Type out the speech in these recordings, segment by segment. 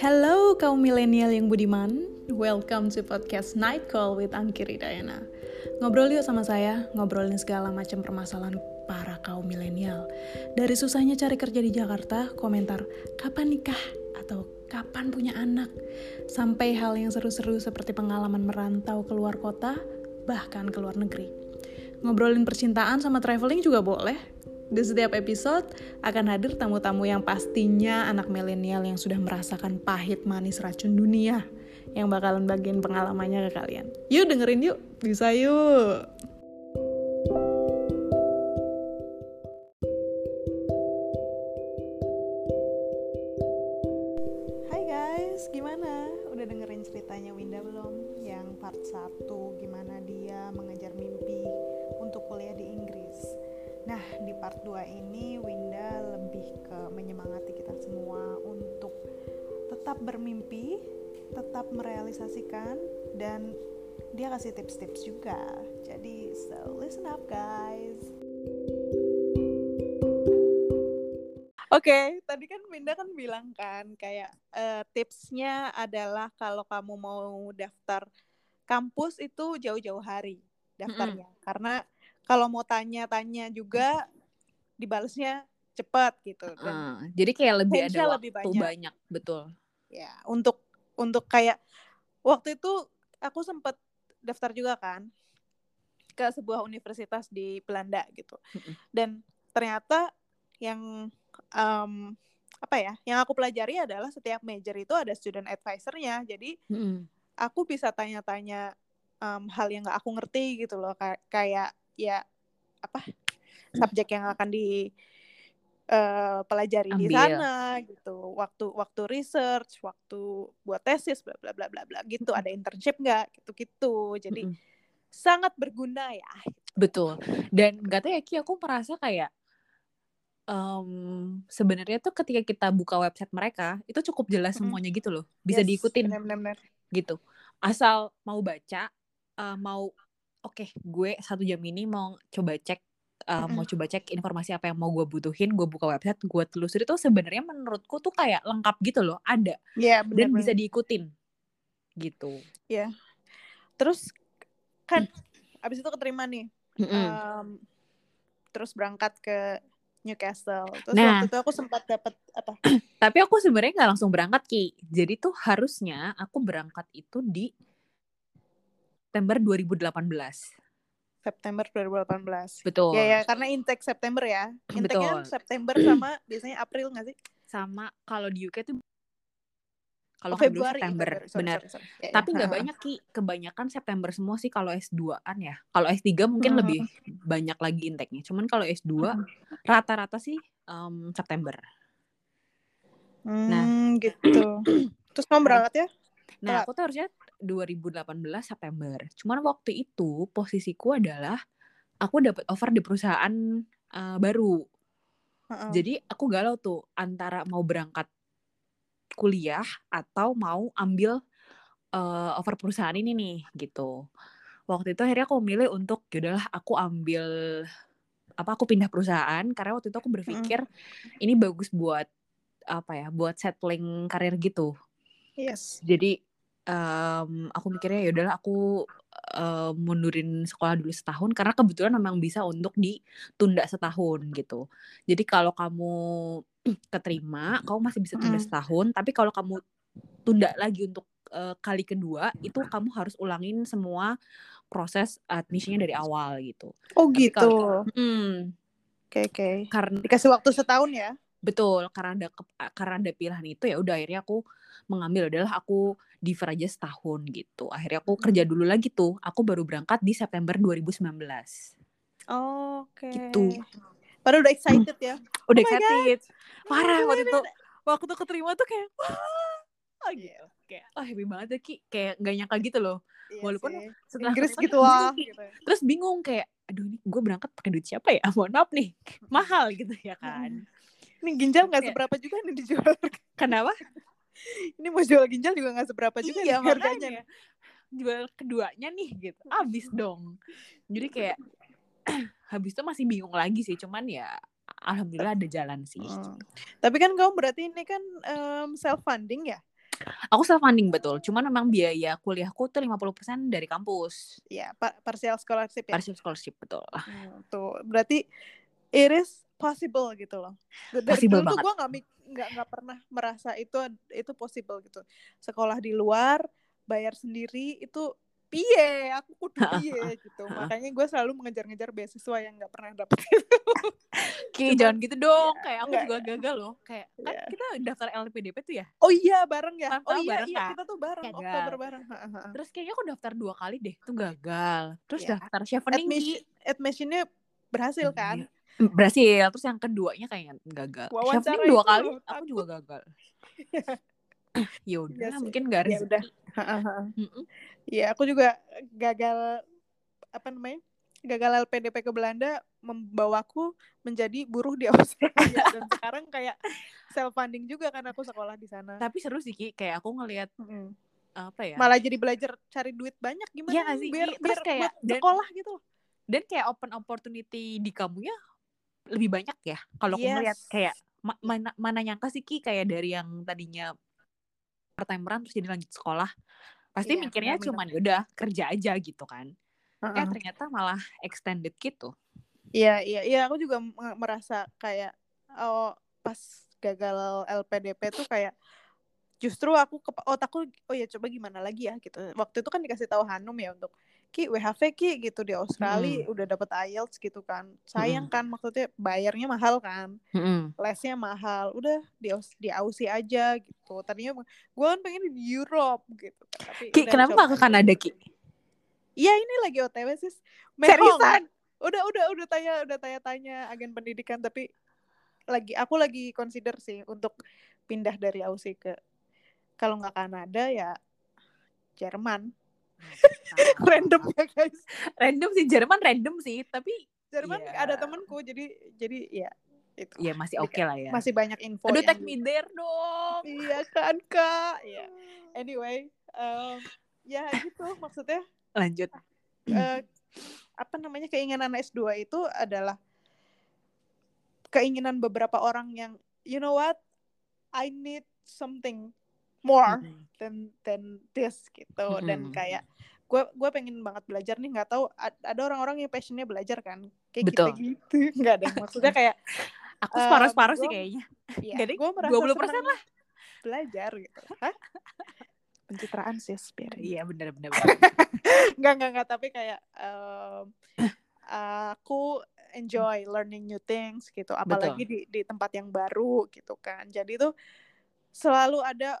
Hello kaum milenial yang budiman, welcome to podcast Night Call with Angkiri Dayana. Ngobrol yuk sama saya, ngobrolin segala macam permasalahan para kaum milenial. Dari susahnya cari kerja di Jakarta, komentar kapan nikah atau kapan punya anak, sampai hal yang seru-seru seperti pengalaman merantau keluar kota, bahkan ke luar negeri. Ngobrolin percintaan sama traveling juga boleh, di setiap episode akan hadir tamu-tamu yang pastinya anak milenial yang sudah merasakan pahit manis racun dunia yang bakalan bagian pengalamannya ke kalian. Yuk dengerin yuk, bisa yuk. Hai guys, gimana? Udah dengerin ceritanya Winda belum? Yang part 1 gimana dia mengejar mimpi untuk kuliah di Inggris. Nah, di part 2 ini Winda lebih ke menyemangati kita semua untuk tetap bermimpi, tetap merealisasikan dan dia kasih tips-tips juga. Jadi, so listen up guys. Oke, tadi kan Winda kan bilang kan kayak uh, tipsnya adalah kalau kamu mau daftar kampus itu jauh-jauh hari daftarnya, mm -hmm. karena kalau mau tanya-tanya juga dibalasnya cepat gitu. Dan uh, jadi kayak lebih ada waktu lebih banyak. banyak, betul. Ya, untuk untuk kayak waktu itu aku sempat daftar juga kan ke sebuah universitas di Belanda gitu. Dan ternyata yang um, apa ya yang aku pelajari adalah setiap major itu ada student advisornya jadi mm. aku bisa tanya-tanya um, hal yang gak aku ngerti gitu loh kayak ya apa subjek yang akan di uh, pelajari Ambil. di sana gitu. Waktu waktu research waktu buat tesis bla bla bla bla bla gitu. Ada internship nggak? Gitu gitu jadi mm sangat berguna ya betul. Dan gak tahu ya Ki aku merasa kayak um, sebenarnya tuh ketika kita buka website mereka itu cukup jelas mm. semuanya gitu loh. Bisa yes, diikutin. bener-bener gitu. Asal mau baca uh, mau oke okay, gue satu jam ini mau coba cek uh, mm. mau coba cek informasi apa yang mau gue butuhin gue buka website gue telusuri tuh sebenarnya menurutku tuh kayak lengkap gitu loh ada yeah, bener, dan bener. bisa diikutin gitu ya yeah. terus kan mm. abis itu keterima nih mm -mm. Um, terus berangkat ke Newcastle. Terus nah, waktu itu aku sempat dapat apa? Tapi aku sebenarnya nggak langsung berangkat ki. Jadi tuh harusnya aku berangkat itu di September 2018. September 2018. Betul. Ya ya, karena intake September ya. Intake-nya September sama biasanya April nggak sih? Sama kalau di UK tuh kalau oh, Februari September Februari. Sorry, benar sorry, sorry. Ya, ya. tapi nggak banyak ki kebanyakan September semua sih kalau S2an ya kalau S3 mungkin hmm. lebih banyak lagi intake-nya cuman kalau S2 hmm. rata-rata sih um, September hmm, nah gitu terus mau berangkat ya nah aku tuh harusnya 2018 September cuman waktu itu posisiku adalah aku dapat offer di perusahaan uh, baru uh -uh. jadi aku galau tuh antara mau berangkat kuliah atau mau ambil uh, offer perusahaan ini nih gitu. Waktu itu akhirnya aku memilih untuk yaudahlah aku ambil apa aku pindah perusahaan karena waktu itu aku berpikir mm. ini bagus buat apa ya buat settling karir gitu. Yes. Jadi um, aku mikirnya yaudahlah aku uh, mundurin sekolah dulu setahun karena kebetulan memang bisa untuk ditunda setahun gitu. Jadi kalau kamu keterima, kamu masih bisa tunda mm. setahun. Tapi kalau kamu tunda lagi untuk uh, kali kedua, itu kamu harus ulangin semua proses admissionnya dari awal gitu. Oh Tapi gitu. hmm, oke okay, oke. Okay. Karena dikasih waktu setahun ya? Betul, karena ada karena ada pilihan itu ya udah akhirnya aku mengambil adalah aku defer aja setahun gitu. Akhirnya aku kerja dulu lagi tuh. Aku baru berangkat di September 2019. Oh, Oke. Okay. Gitu. Padahal udah excited ya. Udah oh excited. Parah waktu itu. Waktu tuh keterima tuh kayak wah. Oh, yeah. kayak oh happy banget ya Ki. Kayak gak nyangka gitu loh. Iya Walaupun sih. setelah Inggris gitu wah. Gitu. Terus bingung kayak aduh ini gue berangkat pakai duit siapa ya? Mohon maaf nih. Mahal gitu ya kan. Ini ginjal gak seberapa juga nih dijual. Kenapa? Ini mau jual ginjal juga gak seberapa juga iya, harganya. Jual keduanya nih gitu. Abis dong. Jadi kayak habis itu masih bingung lagi sih cuman ya alhamdulillah ada jalan sih hmm. tapi kan kamu berarti ini kan um, self funding ya Aku self funding betul. Cuman memang biaya kuliahku tuh 50% dari kampus. Iya, pa partial scholarship ya. Partial scholarship betul. Hmm, tuh, berarti it is possible gitu loh. Dari Possible dulu tuh gue nggak nggak nggak pernah merasa itu itu possible gitu. Sekolah di luar, bayar sendiri itu piye, aku kudu piye gitu. Makanya gue selalu mengejar-ngejar beasiswa yang nggak pernah dapet itu. Ki, jangan gitu dong. Iya, kayak aku enggak. juga gagal loh. Kayak kan Iya. kita daftar LPDP tuh ya. Oh iya bareng ya. Oh iya bareng, iya Kak. kita tuh bareng Gagal. Oktober bareng. Ha, ha, ha. Terus kayaknya aku daftar dua kali deh, tuh gagal. Terus Iya. daftar chevening. Admission admissionnya berhasil kan? Iya. Berhasil. Terus yang keduanya kayaknya gagal. Wawancara dua kali, aku takut. juga gagal. ya udah, Iya sih. mungkin gak Ya udah. Iya, aku juga gagal apa namanya? Gagal LPDP ke Belanda membawaku menjadi buruh di Australia dan sekarang kayak self funding juga kan aku sekolah di sana. Tapi seru sih Ki, kayak aku ngelihat Mm-mm. apa ya? Malah jadi belajar cari duit banyak gimana Iya nih sih, biar? Terus biar kayak- buat dan- sekolah gitu. dan kayak open opportunity di kamunya lebih banyak ya kalau aku Yes. ngeliat kayak ma- mana mana nyangka sih Ki kayak dari yang tadinya part timeran terus jadi lanjut sekolah pasti Iya, mikirnya benar-benar. cuman yaudah kerja aja gitu kan eh Heeh. ternyata malah extended gitu Iya, iya, iya. Aku juga merasa kayak oh pas gagal LPDP tuh kayak justru aku ke otakku oh ya coba gimana lagi ya gitu. Waktu itu kan dikasih tahu Hanum ya untuk Ki WHV Ki gitu di Australia udah dapet IELTS gitu kan. Sayang kan maksudnya bayarnya mahal kan. Lesnya mahal. Udah di Aus- di Aussie aja gitu. Tadinya gue kan pengen di Europe gitu kan. Tapi Ki kenapa gak ke Kanada. Ki Iya ini lagi OTW sih. seriusan Udah udah udah tanya udah tanya-tanya agen pendidikan tapi lagi aku lagi consider sih untuk pindah dari Aussie ke kalau nggak Kanada ya Jerman. Random ya guys. random sih Jerman random sih tapi Jerman Iya. ada temenku jadi jadi ya itu. ya masih oke lah ya Masih banyak info. aduh yang take me there dong Iya kan kak. Ya. Anyway, em, ya gitu maksudnya lanjut eh, apa namanya keinginan S2 itu adalah keinginan beberapa orang yang you know what I need something more Mm-mm. than than this gitu. Dan Mm-mm. kayak gue gue pengen banget belajar nih nggak tahu ad- ada orang-orang yang passionnya belajar kan? Kayak Betul. gitu. Gitu nggak ada maksudnya kayak aku Eh, separuh-separuh sih kayaknya. ya, deh, gue merasa 20% senang belajar gitu. Hah? pencitraan sih biarin iya benar-benar nggak nggak nggak tapi kayak em, aku enjoy learning new things gitu. Apalagi di di tempat yang baru gitu kan. Jadi tuh selalu ada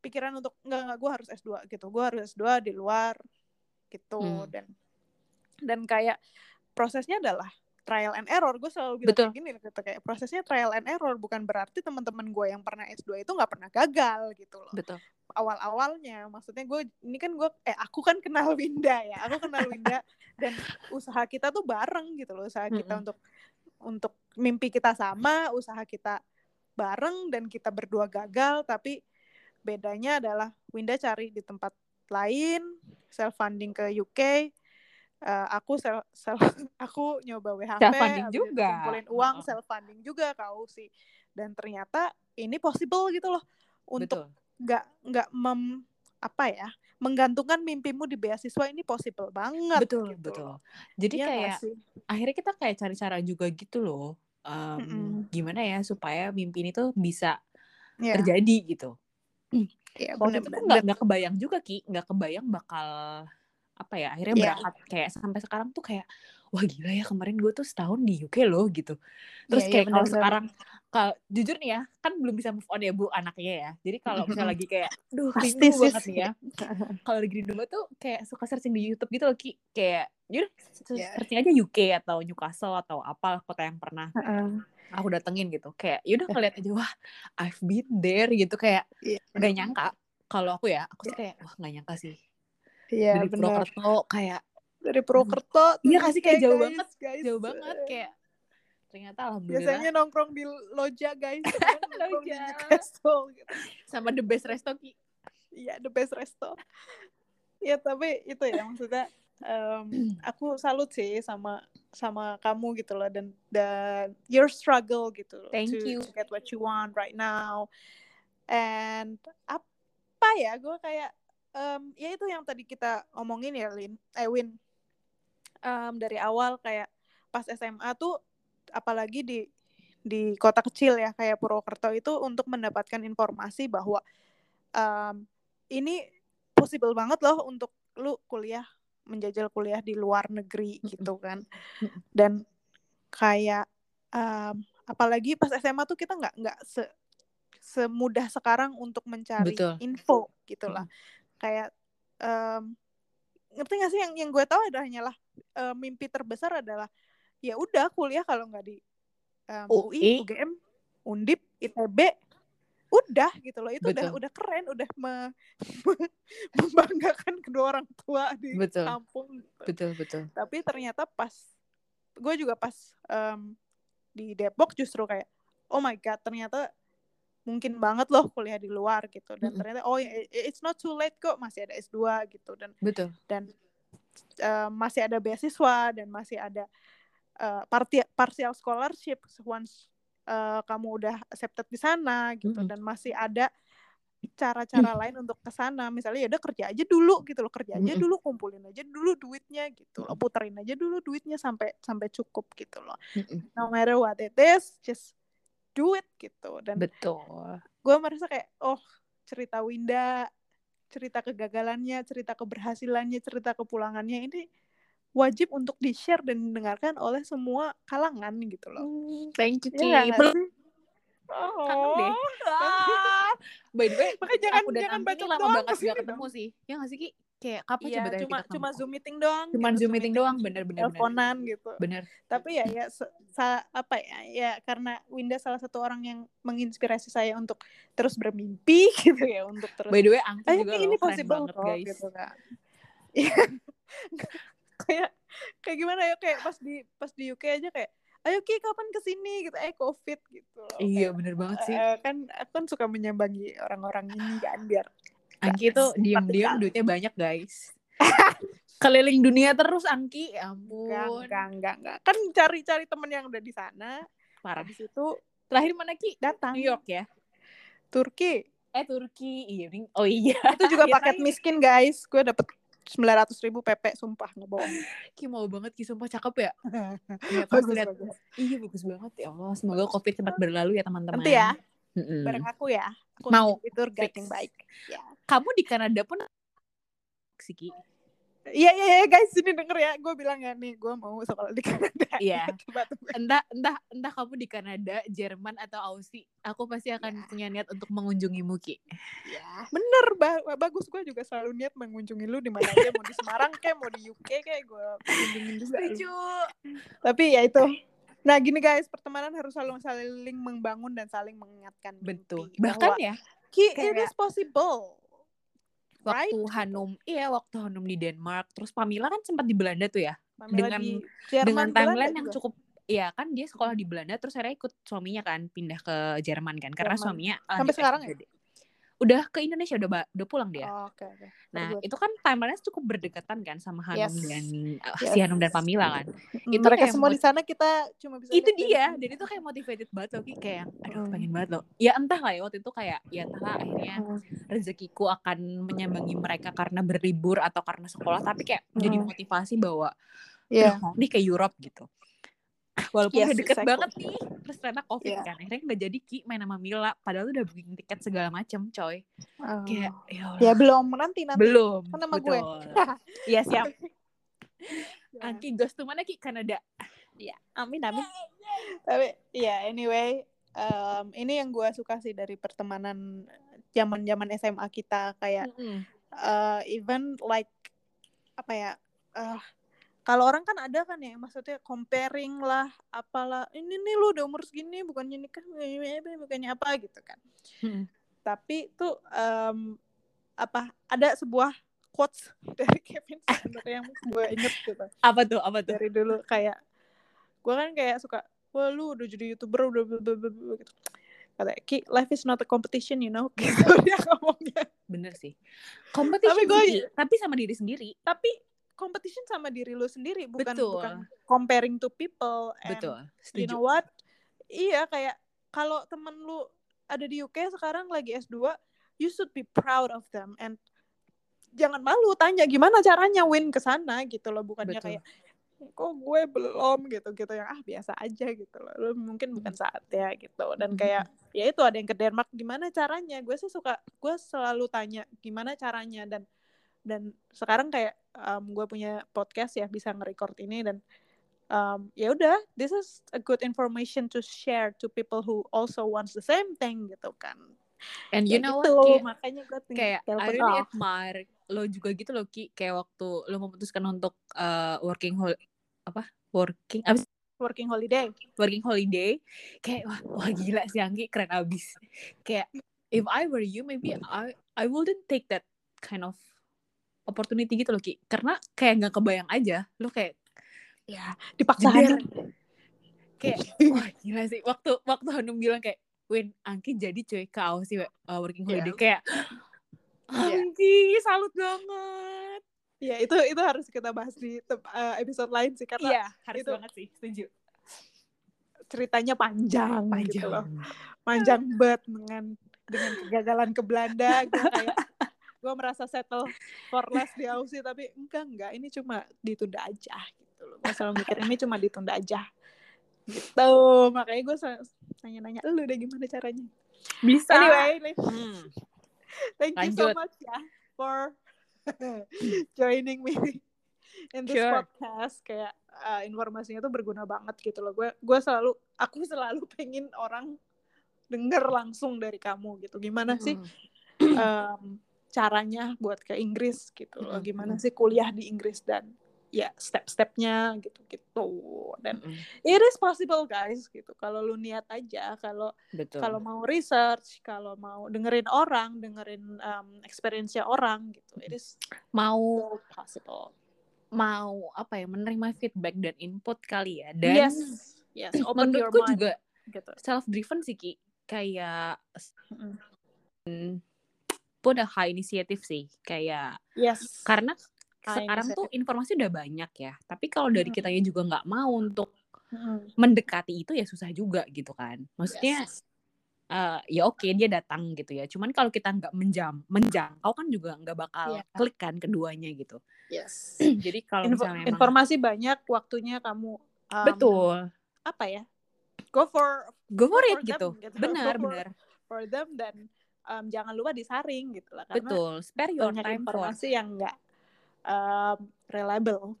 pikiran untuk nggak nggak gue harus S2 gitu. Gue harus S2 di luar gitu. Hmm. dan dan kayak prosesnya adalah trial and error. Gue selalu bilang Betul. kayak gini gitu. Kayak prosesnya trial and error bukan berarti teman-teman gue yang pernah S2 itu nggak pernah gagal gitu loh. Betul. Awal-awalnya maksudnya gue ini kan gue eh aku kan kenal Winda ya. Aku kenal Winda dan usaha kita tuh bareng gitu loh. Usaha kita Mm-mm. untuk untuk mimpi kita sama usaha kita bareng dan kita berdua gagal tapi bedanya adalah Winda cari di tempat lain self funding ke UK eh, aku self, self aku nyoba WHP Self-funding habis itu juga. kumpulin uang Heeh. self funding juga kau sih dan ternyata ini possible gitu loh untuk nggak nggak mem apa ya menggantungkan mimpimu di beasiswa ini possible banget betul gitu betul loh. jadi nggak kayak sih? akhirnya kita kayak cari cara juga gitu loh em, Mm-mm. gimana ya supaya mimpi ini tuh bisa Iya, terjadi gitu iya, waktu itu benar-benar. tuh nggak kebayang juga ki nggak kebayang bakal apa ya akhirnya Iya. berangkat kayak sampai sekarang tuh kayak wah gila ya kemarin gue tuh setahun di UK loh gitu terus Iya, iya, kayak kalau benar-benar. sekarang kalau jujur nih ya kan belum bisa move on ya bu anaknya ya jadi kalau misalnya lagi kayak duh rindu banget nih ya kalau lagi rindu banget tuh kayak suka searching di YouTube gitu loh ki kayak yaudah Iya. searching aja UK atau Newcastle atau apa kota yang pernah Heeh. aku datengin gitu kayak yaudah ngeliat aja wah I've been there gitu kayak Iya. nggak nyangka kalau aku ya aku sih kayak wah nggak nyangka sih Iya, dari. Purwokerto kayak Dari Purwokerto Iya kasih kayak jauh guys, banget guys. jauh banget kayak ternyata alhamdulillah biasanya nongkrong di loja guys di Loja. Newcastle gitu. sama the best resto ki Iya, the best resto. Ya, tapi itu ya maksudnya em, aku salut sih sama sama kamu gitu loh dan dan your struggle gitu loh Thank to, you. to get what you want right now. And apa ya gue kayak um, ya itu yang tadi kita omongin ya Lin eh Win um, dari awal kayak pas SMA tuh apalagi di di kota kecil ya kayak Purwokerto itu untuk mendapatkan informasi bahwa um, ini possible banget loh untuk lu kuliah menjajal kuliah di luar negeri gitu kan. Dan kayak um, apalagi pas SMA tuh kita nggak nggak se semudah sekarang untuk mencari Betul. info gitulah kayak um, ngerti gak sih yang yang gue tahu adalah hanyalah uh, mimpi terbesar adalah ya udah kuliah kalau nggak di um, UI, UI. UGM, Undip, ITB, udah gitu loh itu udah Betul. udah keren, udah me- membanggakan kedua orang tua di Betul. kampung. gitu. betul betul Tapi ternyata pas gue juga pas um, di Depok justru kayak oh my god ternyata mungkin banget loh kuliah di luar gitu dan Mm-mm. ternyata oh ya, it's not too late kok masih ada S2 gitu dan betul dan uh, masih ada beasiswa dan masih ada uh, parti- partial scholarship once uh, kamu udah accepted di sana gitu. Mm-mm. dan masih ada cara-cara lain untuk ke sana. Misalnya ya udah kerja aja dulu gitu loh. Kerja aja Mm-mm. dulu kumpulin aja dulu duitnya gitu loh. Puterin aja dulu duitnya sampai sampai cukup gitu loh. Mm-mm. no matter what it is just do it gitu. Dan betul. gue merasa kayak oh cerita Winda cerita kegagalannya cerita keberhasilannya cerita kepulangannya ini wajib untuk di share dan didengarkan oleh semua kalangan gitu loh thank you Ki nggak Belum sih? kangen deh Oh. Ah. by the way Makanya jangan- aku dan jangan ini lama doang banget gak ketemu sih ya gak sih Ki kayak kapan Iya, coba cuma kita cuma ketemu? zoom meeting doang. Cuman gitu, Zoom meeting doang, bener, bener, bener. Teleponan gitu. bener Tapi ya ya sa- apa ya ya karena Winda salah satu orang yang menginspirasi saya untuk terus bermimpi gitu ya untuk terus. by the way Anggi Ayo juga loh ini keren possible banget guys gitu kan. Kayak kayak gimana ya kayak pas di pas di UK aja kayak ayo Ki kapan ke sini gitu. Eh covid gitu loh. iya Kayak, bener banget sih. Eh, kan aku kan suka menyambangi orang-orang ini kan biar Angki tuh kan. duitnya banyak guys. Keliling dunia terus Angki. Ya ampun. enggak enggak enggak kan cari-cari temen yang udah di sana. Parah. Habis itu terakhir mana Ki? Datang. New York ya? Turki. Eh Turki. Iya oh iya. Itu juga Iya, paket miskin guys. Gue dapet sembilan ratus ribu PP sumpah nggak bohong Ki mau banget Ki sumpah cakep ya. Ya, bagus lihat bagus. Iya bagus banget ya Allah. Semoga covid cepat berlalu ya teman-teman. Nanti ya. Mm-mm. bareng aku ya. Aku Mau. tour guide yang baik. Ya. Kamu di Kanada pun sih Ki iya iya iya, guys ini denger ya gue bilang ya nih gue mau sekolah di Kanada Iya. Coba tuh. entah entah entah kamu di Kanada, Jerman atau Aussie, aku pasti akan Ya. punya niat untuk mengunjungimu Ki. ya bener ba- bagus gue juga selalu niat mengunjungi lu di mana aja mau di Semarang kayak mau di UK kayak gue kunjungin juga lu. tapi ya itu nah gini guys pertemanan harus selalu saling membangun dan saling mengingatkan mimpi. Betul. Bahkan ya Ki, it is possible right waktu Hanum, iya waktu Hanum di Denmark, terus Pamila kan sempat di Belanda tuh ya, Pamela dengan- Jerman, dengan Belanda timeline yang juga. cukup Iya kan dia sekolah di Belanda terus akhirnya ikut suaminya kan pindah ke Jerman kan karena Jerman. suaminya Sampai sekarang ya? S2. Udah ke Indonesia udah ba- udah pulang dia. Oh, oke oke Nah, Bagus. itu kan timelinenya cukup berdekatan kan sama Hanum Yes. dan uh, Yes. si Hanum dan Pamila kan. Mm, itu mereka semua mot- di sana kita cuma bisa itu dia dan itu kayak motivated banget loh kayak yang, aduh Hmm. pengen banget loh ya entah lah ya waktu itu kayak ya entahlah akhirnya Hmm. rezekiku akan menyambangi mereka karena berlibur atau karena sekolah tapi kayak jadi Hmm. motivasi bahwa Iya. "Aduh, mau nih ke Europe gitu walaupun Yes, udah deket exactly. banget nih terus ternyata covid Iya. kan akhirnya nggak jadi Ki main sama Mila padahal udah booking tiket segala macem coy Oh. kayak ya, ya belum nanti nanti belum Kan sama gue. iya siap Ya. Angki ghost tuh mana Ki Kanada amin amin tapi ya anyway em, ini yang gue suka sih dari pertemanan zaman zaman SMA kita kayak Mm-mm. eh, even like apa ya eh, kalau orang kan ada kan ya maksudnya comparing lah apalah ini nih lu udah umur segini bukannya nikah bukannya apa gitu kan. Mm-mm. tapi tuh em, apa ada sebuah quotes dari Kevin sebenarnya yang gue inget gitu. Apa tuh apa tuh? Dari dulu kayak gue kan kayak suka wah lu udah jadi youtuber udah bla bla bla bla," gitu. Kata Ki life is not a competition you know gitu dia ngomongnya. Bener sih. Kompetisi Tapi gue- tapi sama diri sendiri. Tapi competition sama diri lu sendiri bukan Betul. bukan comparing to people. And betul you setuju. know what? Iya kayak kalau temen lu ada di UK sekarang lagi S2 you should be proud of them. And jangan malu tanya gimana caranya win ke sana gitu loh. Bukannya Betul. kayak kok gue belum? gitu gitu. Yang ah biasa aja gitu loh. Lu mungkin bukan saatnya gitu. Dan kayak ya itu ada yang ke Denmark gimana caranya? Gue sih suka gue selalu tanya gimana caranya. Dan dan sekarang kayak um, gue punya podcast ya bisa nge-record ini dan um, ya udah this is a good information to share to people who also wants the same thing gitu kan. And you know gitu, what kayak, makanya gue kayak I really off. admire lo juga gitu loh Ki. Kayak waktu lo memutuskan untuk uh, working hol apa? Working abis working holiday. Working holiday. Kayak wah, wah gila sih Anggi keren abis. Kayak if I were you maybe I I wouldn't take that kind of opportunity gitu loh Ki karena kayak nggak kebayang aja lo kayak ya dipaksa kayak wah gila sih waktu waktu Hanum bilang kayak Win Angki jadi cuy kau sih uh, working iya. holiday yeah. kayak iya. Angki yeah. salut banget ya itu itu harus kita bahas di uh, episode lain sih karena yeah, harus itu banget sih setuju ceritanya panjang, panjang. gitu loh panjang banget dengan dengan kegagalan ke Belanda gue kayak gue merasa settle for less di Aussie tapi enggak enggak. Ini cuma ditunda aja gitu loh. Gue selalu mikir ini cuma ditunda aja. Gitu. Makanya gue nanya-nanya lu deh gimana caranya? Bisa. Anyway hmm. thank Lanjut. you so much ya for joining me in this sure. podcast. Kayak uh, informasinya tuh berguna banget gitu loh. Gue gue selalu aku selalu pengen orang denger langsung dari kamu gitu. Gimana sih um, caranya buat ke Inggris gitu loh. Gimana sih kuliah di Inggris dan ya step-stepnya gitu-gitu dan mm it is possible guys gitu. Kalau lu niat aja kalau kalau mau research kalau mau dengerin orang dengerin um, experience-nya orang gitu it is mau possible. mau apa ya menerima feedback dan input kali ya dan yes yes open menurutku your juga gitu. self driven sih ki. Kayak mm. Pun ada high initiative sih kayak yes. karena sekarang tuh informasi udah banyak ya tapi kalau dari kitanya juga nggak mau untuk hmm. mendekati itu ya susah juga gitu kan. Maksudnya yes. uh, ya oke okay, dia datang gitu ya. Cuman kalau kita nggak menjam menjangkau kan juga nggak bakal yeah. klik kan keduanya gitu. Yes. Jadi kalau Info misalnya informasi banyak waktunya kamu um, betul. apa ya? Go for go for it gitu. gitu. Benar go benar. for, them dan um, jangan lupa disaring gitu lah karena betul spare your time informasi for... yang enggak um, reliable.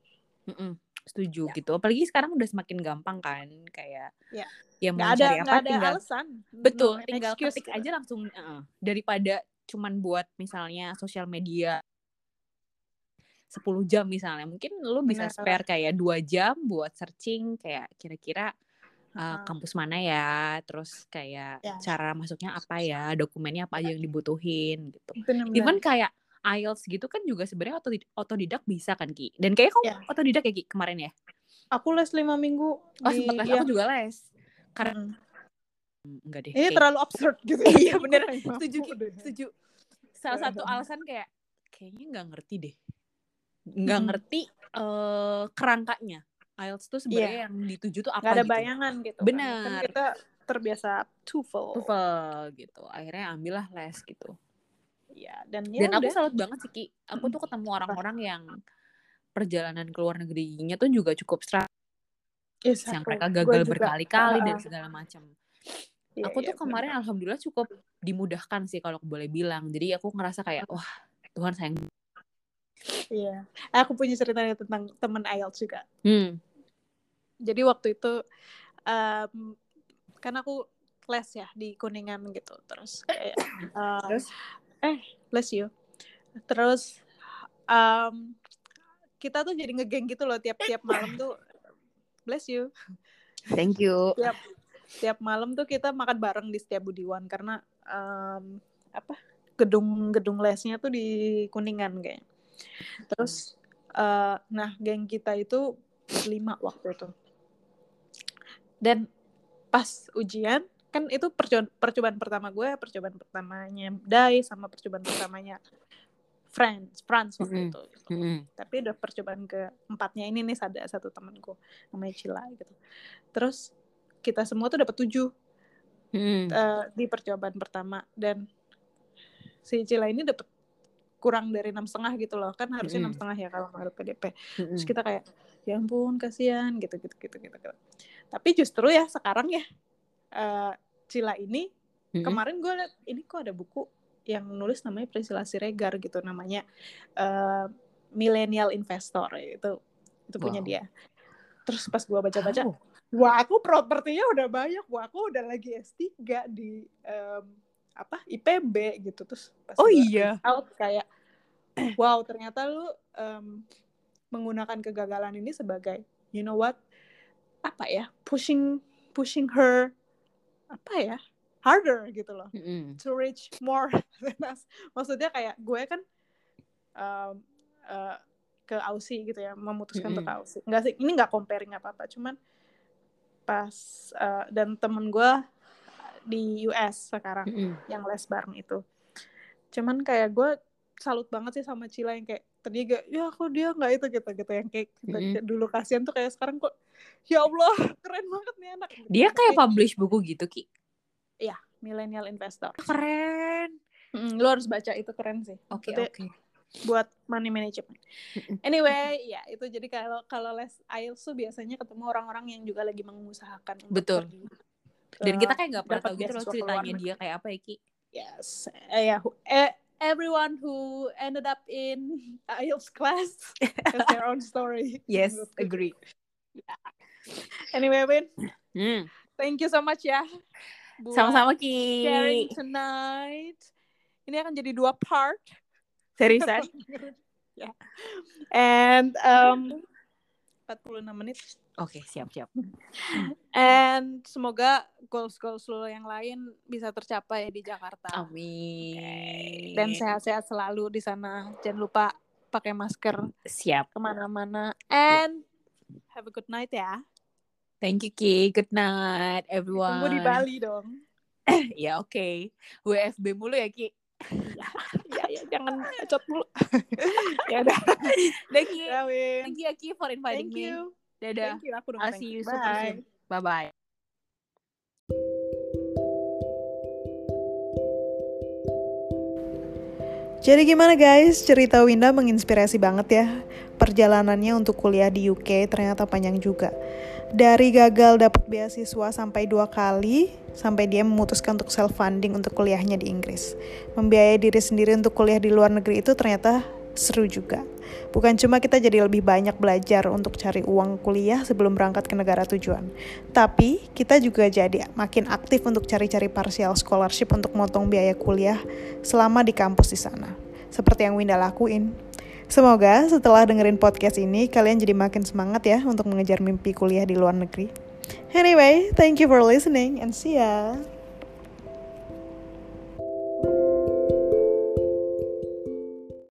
Mm -mm, setuju ya. gitu. Apalagi sekarang udah semakin gampang kan, kayak ya. yang mau cari apa ada tinggal alasan. betul, no tinggal ketik gitu. aja langsung uh, daripada cuman buat misalnya sosial media 10 jam misalnya mungkin lu bisa Benar. spare kayak dua jam buat searching kayak kira-kira uh, kampus mana ya terus kayak ya. cara masuknya apa ya dokumennya apa aja yang dibutuhin gitu even kayak IELTS gitu kan juga sebenarnya otodidak bisa kan Ki. Dan kayak kamu yeah. otodidak ya Ki kemarin ya? Aku les lima minggu. Oh di... sempat les, aku juga les. Karena mm. enggak deh. Ini kayak... terlalu absurd gitu. iya bener. setuju Ki. Setuju. Salah satu alasan kayak kayaknya nggak ngerti deh. Nggak hmm. ngerti uh, kerangkanya. IELTS tuh sebenarnya yeah. yang dituju tuh apa Gak ada gitu. bayangan gitu. Benar. Kan. kan kita terbiasa TOEFL. TOEFL gitu. Akhirnya ambillah les gitu ya dan ya dan aku salut banget sih Ki aku tuh ketemu orang-orang yang perjalanan ke luar negerinya tuh juga cukup stress yes, yang mereka gagal berkali-kali uh, dan segala macam iya, aku tuh iya, kemarin bener. alhamdulillah cukup dimudahkan sih kalau aku boleh bilang jadi aku ngerasa kayak wah Tuhan sayang Iya, aku punya ceritanya tentang temen IELTS juga. Hmm. Jadi waktu itu, um, kan aku les ya di Kuningan gitu, terus kayak, uh, terus? eh bless you. Terus um, kita tuh jadi ngegeng gitu loh tiap-tiap malam tuh. Bless you. Thank you. Tiap tiap malam tuh kita makan bareng di setiap Budiwan karena um, apa gedung-gedung lesnya tuh di Kuningan kayak. Terus uh, nah geng kita itu lima waktu itu dan pas ujian kan itu percobaan, percobaan pertama gue percobaan pertamanya Dai sama percobaan pertamanya Friends France waktu mm -hmm. itu gitu. mm -hmm. tapi udah percobaan keempatnya ini nih ada satu temanku namanya Cila gitu terus kita semua tuh dapat tujuh mm -hmm. uh, di percobaan pertama dan si Cila ini dapat kurang dari enam setengah gitu loh kan harusnya enam setengah ya kalau menurut PDP terus kita kayak ya ampun kasihan gitu gitu gitu gitu, gitu. Tapi justru ya sekarang ya uh, Cila ini mm-hmm. kemarin gue liat ini kok ada buku yang nulis namanya Priscilla Siregar gitu namanya uh, Millennial Investor itu itu wow. punya dia terus pas gue baca-baca oh. wah aku propertinya udah banyak wah aku udah lagi S3 di um, apa IPB gitu terus pas oh iya out kayak wow ternyata lu um, menggunakan kegagalan ini sebagai you know what apa ya pushing pushing her apa ya harder gitu loh mm -hmm. to reach more maksudnya kayak gue kan um, uh, ke Aussie gitu ya memutuskan mm -hmm. untuk ke Aussie nggak sih ini nggak comparing apa apa cuman pas uh, dan temen gue di US sekarang mm -hmm. yang les bareng itu cuman kayak gue salut banget sih sama Cila yang kayak tadi gak ya kok dia nggak itu gitu gitu yang kayak mm -hmm. dulu kasihan tuh kayak sekarang kok ya Allah keren banget nih anak. Dia kayak publish buku gitu ki? Iya millennial investor. Keren. Mm, lo harus baca itu keren sih. Oke okay, oke. okay. buat money management. Anyway ya itu jadi kalau kalau les IELTS tuh biasanya ketemu orang-orang yang juga lagi mengusahakan betul. dan kita kayak nggak pernah tahu gitu loh ceritanya dia kayak apa ya Ki? Yes uh, ya uh, everyone who ended up in IELTS class has their own story. Yes agree. Yeah. Anyway Win hmm. thank you so much ya sama-sama Ki sharing tonight ini akan jadi dua part seriusan yeah. and um 46 menit Oke, okay, siap-siap. And semoga goals-goals lo yang lain bisa tercapai di Jakarta. Amin. Okay. Dan sehat-sehat selalu di sana. Jangan lupa pakai masker. Siap. Ke mana-mana. And have a good night ya. Thank you, Ki. Good night, everyone. Tunggu di Bali dong. ya, oke. Okay. WFB mulu ya, Ki. ya, ya, ya, jangan cot mulu. ya udah. Thank you. Thank you, Ki, for inviting Thank me. You. Dadah. Thank you, aku I'll see you soon. Bye-bye. Jadi gimana guys, cerita Winda menginspirasi banget ya. Perjalanannya untuk kuliah di UK ternyata panjang juga. Dari gagal dapat beasiswa sampai dua kali, sampai dia memutuskan untuk self funding untuk kuliahnya di Inggris. Membiayai diri sendiri untuk kuliah di luar negeri itu ternyata seru juga. Bukan cuma kita jadi lebih banyak belajar untuk cari uang kuliah sebelum berangkat ke negara tujuan, tapi kita juga jadi makin aktif untuk cari-cari partial scholarship untuk motong biaya kuliah selama di kampus di sana. Seperti yang Winda lakuin. Semoga setelah dengerin podcast ini, kalian jadi makin semangat ya untuk mengejar mimpi kuliah di luar negeri. Anyway, thank you for listening and see ya.